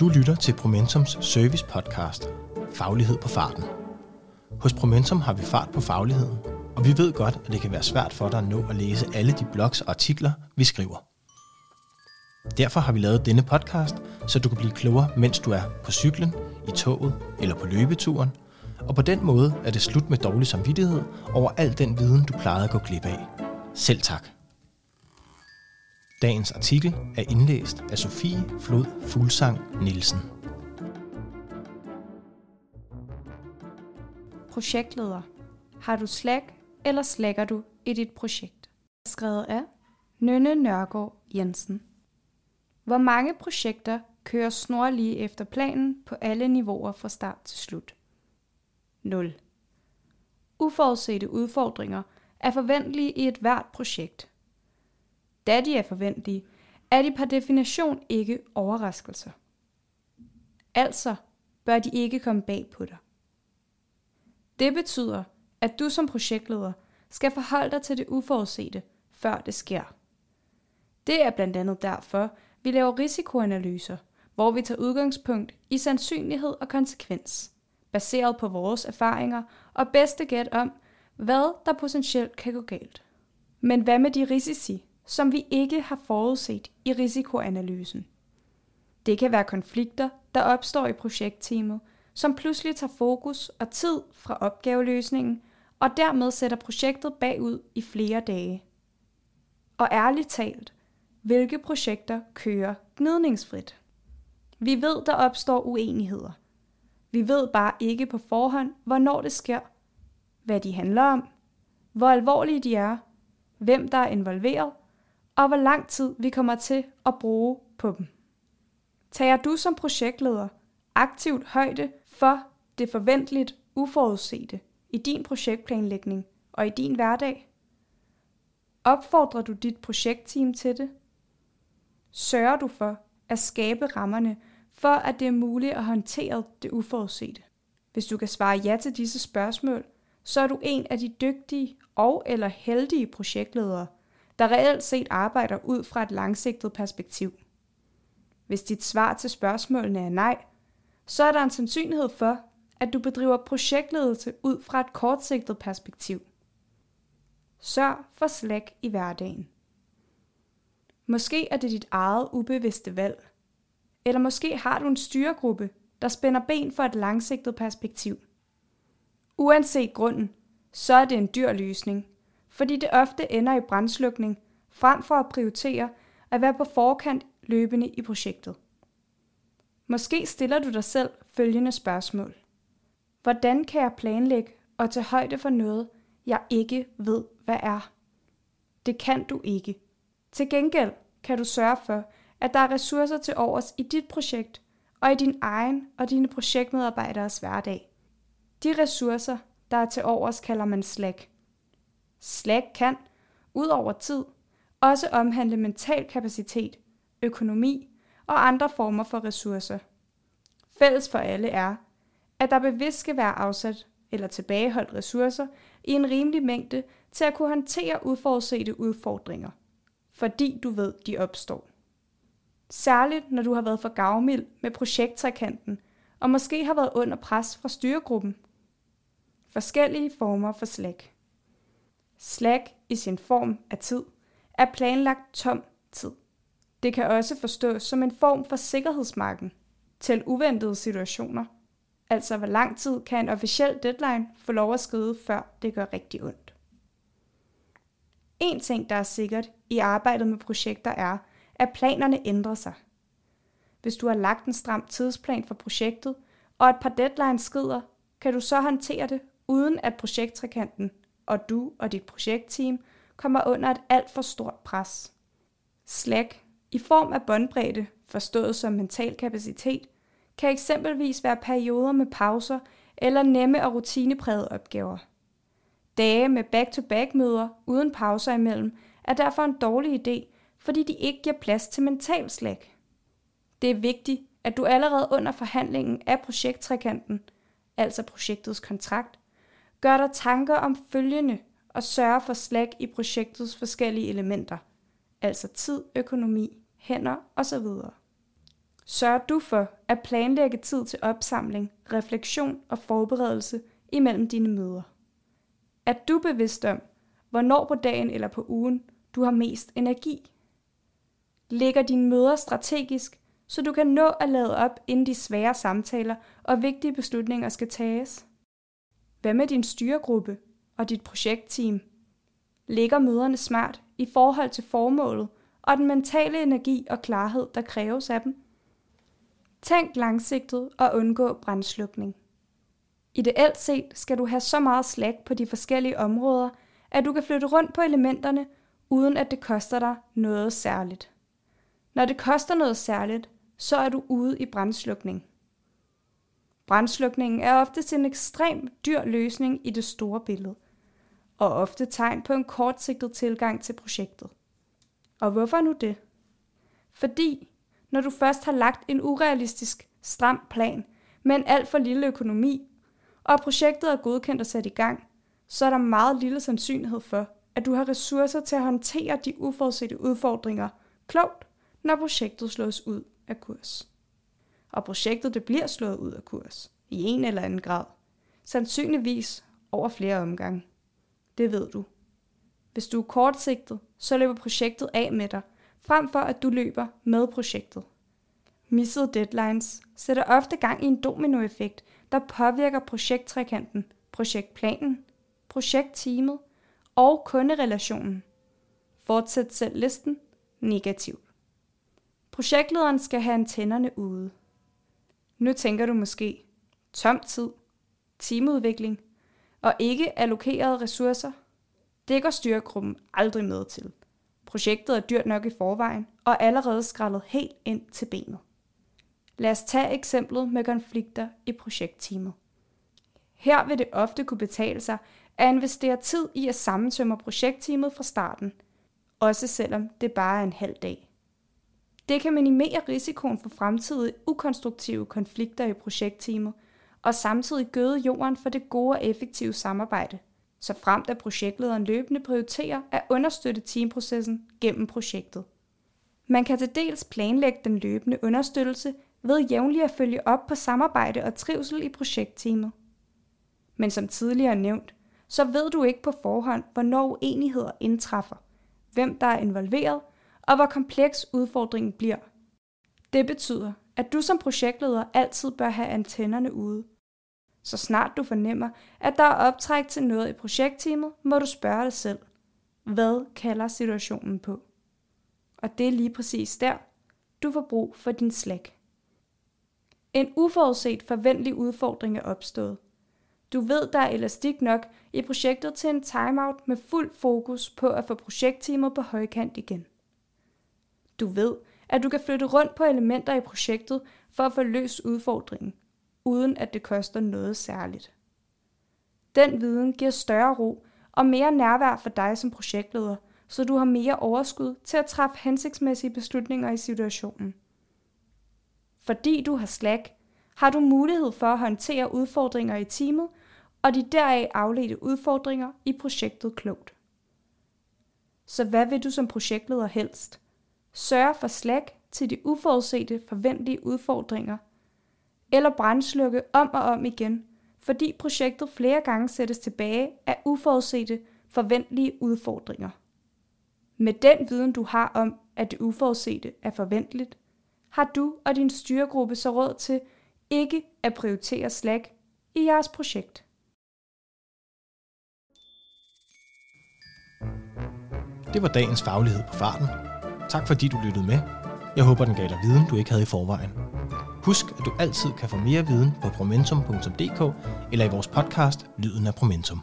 Du lytter til Promentums service podcast, Faglighed på farten. Hos Promentum har vi fart på fagligheden, og vi ved godt, at det kan være svært for dig at nå at læse alle de blogs og artikler, vi skriver. Derfor har vi lavet denne podcast, så du kan blive klogere, mens du er på cyklen, i toget eller på løbeturen, og på den måde er det slut med dårlig samvittighed over al den viden, du plejede at gå glip af. Selv tak. Dagens artikel er indlæst af Sofie Flod Fuglsang Nielsen. Projektleder. Har du slag, eller slækker du i dit projekt? Skrevet af Nynne Nørgaard Jensen. Hvor mange projekter kører snorlige efter planen på alle niveauer fra start til slut? 0. Uforudsete udfordringer er forventelige i et hvert projekt. Da de er forventelige, er de per definition ikke overraskelser. Altså bør de ikke komme bag på dig. Det betyder, at du som projektleder skal forholde dig til det uforudsete, før det sker. Det er blandt andet derfor, vi laver risikoanalyser, hvor vi tager udgangspunkt i sandsynlighed og konsekvens, baseret på vores erfaringer og bedste gæt om, hvad der potentielt kan gå galt. Men hvad med de risici, som vi ikke har forudset i risikoanalysen? Det kan være konflikter, der opstår i projektteamet, som pludselig tager fokus og tid fra opgaveløsningen, og dermed sætter projektet bagud i flere dage. Og ærligt talt, hvilke projekter kører gnidningsfrit? Vi ved, der opstår uenigheder. Vi ved bare ikke på forhånd, hvornår det sker, hvad de handler om, hvor alvorlige de er, hvem der er involveret, og hvor lang tid vi kommer til at bruge på dem. Tager du som projektleder aktivt højde for det forventeligt uforudsete i din projektplanlægning og i din hverdag? Opfordrer du dit projektteam til det? Sørger du for at skabe rammerne for, at det er muligt at håndtere det uforudsete? Hvis du kan svare ja til disse spørgsmål, så er du en af de dygtige og eller heldige projektledere, der reelt set arbejder ud fra et langsigtet perspektiv. Hvis dit svar til spørgsmålene er nej, så er der en sandsynlighed for, at du bedriver projektledelse ud fra et kortsigtet perspektiv. Sørg for slæk i hverdagen. Måske er det dit eget ubevidste valg. Eller måske har du en styregruppe, der spænder ben for et langsigtet perspektiv. Uanset grunden, så er det en dyr løsning, fordi det ofte ender i brændslukning, frem for at prioritere at være på forkant løbende i projektet. Måske stiller du dig selv følgende spørgsmål. Hvordan kan jeg planlægge og tage højde for noget, jeg ikke ved, hvad er? Det kan du ikke. Til gengæld kan du sørge for, at der er ressourcer til overs i dit projekt og i din egen og dine projektmedarbejderes hverdag. De ressourcer, der er til overs, kalder man Slack. Slack kan, ud over tid, også omhandle mental kapacitet, økonomi og andre former for ressourcer. Fælles for alle er, at der bevidst skal være afsat eller tilbageholdt ressourcer i en rimelig mængde til at kunne håndtere uforudsete udfordringer, fordi du ved, de opstår. Særligt når du har været for gavmild med projekttrækanten og måske har været under pres fra styregruppen. Forskellige former for slag. Slack i sin form af tid er planlagt tom tid. Det kan også forstås som en form for sikkerhedsmarken til uventede situationer. Altså hvor lang tid kan en officiel deadline få lov at skride, før det gør rigtig ondt. En ting, der er sikkert i arbejdet med projekter er, at planerne ændrer sig. Hvis du har lagt en stram tidsplan for projektet, og et par deadlines skrider, kan du så håndtere det, uden at projekttrekanten og du og dit projektteam kommer under et alt for stort pres. Slack i form af båndbredde, forstået som mental kapacitet, kan eksempelvis være perioder med pauser eller nemme og rutineprægede opgaver. Dage med back-to-back møder uden pauser imellem er derfor en dårlig idé, fordi de ikke giver plads til mental slag. Det er vigtigt, at du allerede under forhandlingen af projekttrekanten, altså projektets kontrakt, gør dig tanker om følgende og sørg for slag i projektets forskellige elementer, altså tid, økonomi, hænder osv. Sørger du for at planlægge tid til opsamling, refleksion og forberedelse imellem dine møder? Er du bevidst om, hvornår på dagen eller på ugen du har mest energi? Lægger dine møder strategisk, så du kan nå at lade op, inden de svære samtaler og vigtige beslutninger skal tages? Hvad med din styregruppe og dit projektteam? Ligger møderne smart i forhold til formålet og den mentale energi og klarhed, der kræves af dem? Tænk langsigtet og undgå brændslukning. Ideelt set skal du have så meget slag på de forskellige områder, at du kan flytte rundt på elementerne, uden at det koster dig noget særligt. Når det koster noget særligt, så er du ude i brændslukning. Brandslukningen er ofte en ekstrem dyr løsning i det store billede, og ofte tegn på en kortsigtet tilgang til projektet. Og hvorfor nu det? Fordi, når du først har lagt en urealistisk, stram plan med en alt for lille økonomi, og projektet er godkendt og sat i gang, så er der meget lille sandsynlighed for, at du har ressourcer til at håndtere de uforudsete udfordringer klogt, når projektet slås ud af kurs. Og projektet det bliver slået ud af kurs i en eller anden grad. Sandsynligvis over flere omgange. Det ved du. Hvis du er kortsigtet, så løber projektet af med dig, frem for at du løber med projektet. Missede deadlines sætter ofte gang i en dominoeffekt, der påvirker projekttrekanten, projektplanen, projektteamet og kunderelationen. Fortsæt selv listen negativt. Projektlederen skal have antennerne ude. Nu tænker du måske, tom tid, teamudvikling og ikke allokerede ressourcer. Det går styregruppen aldrig med til. Projektet er dyrt nok i forvejen og allerede skrællet helt ind til benet. Lad os tage eksemplet med konflikter i projektteamet. Her vil det ofte kunne betale sig at investere tid i at sammentømme projektteamet fra starten, også selvom det bare er en halv dag. Det kan minimere risikoen for fremtidige ukonstruktive konflikter i projektteamet, og samtidig gøde jorden for det gode og effektive samarbejde, så fremt at projektlederen løbende prioriterer at understøtte teamprocessen gennem projektet. Man kan til dels planlægge den løbende understøttelse ved jævnligt at følge op på samarbejde og trivsel i projektteamet. Men som tidligere nævnt, så ved du ikke på forhånd, hvornår uenigheder indtræffer, hvem der er involveret, og hvor kompleks udfordringen bliver. Det betyder, at du som projektleder altid bør have antennerne ude. Så snart du fornemmer, at der er optræk til noget i projektteamet, må du spørge dig selv, hvad kalder situationen på? Og det er lige præcis der, du får brug for din slæk. En uforudset forventelig udfordring er opstået. Du ved, der er elastik nok i projektet til en timeout med fuld fokus på at få projektteamet på højkant igen. Du ved, at du kan flytte rundt på elementer i projektet for at få løst udfordringen, uden at det koster noget særligt. Den viden giver større ro og mere nærvær for dig som projektleder, så du har mere overskud til at træffe hensigtsmæssige beslutninger i situationen. Fordi du har slack, har du mulighed for at håndtere udfordringer i teamet og de deraf afledte udfordringer i projektet klogt. Så hvad vil du som projektleder helst? Sørge for slack til de uforudsete forventelige udfordringer, eller brændslukke om og om igen, fordi projektet flere gange sættes tilbage af uforudsete forventelige udfordringer. Med den viden, du har om, at det uforudsete er forventeligt, har du og din styregruppe så råd til ikke at prioritere slag i jeres projekt. Det var dagens faglighed på farten. Tak fordi du lyttede med. Jeg håber, den gav dig viden, du ikke havde i forvejen. Husk, at du altid kan få mere viden på promentum.dk eller i vores podcast Lyden af Promentum.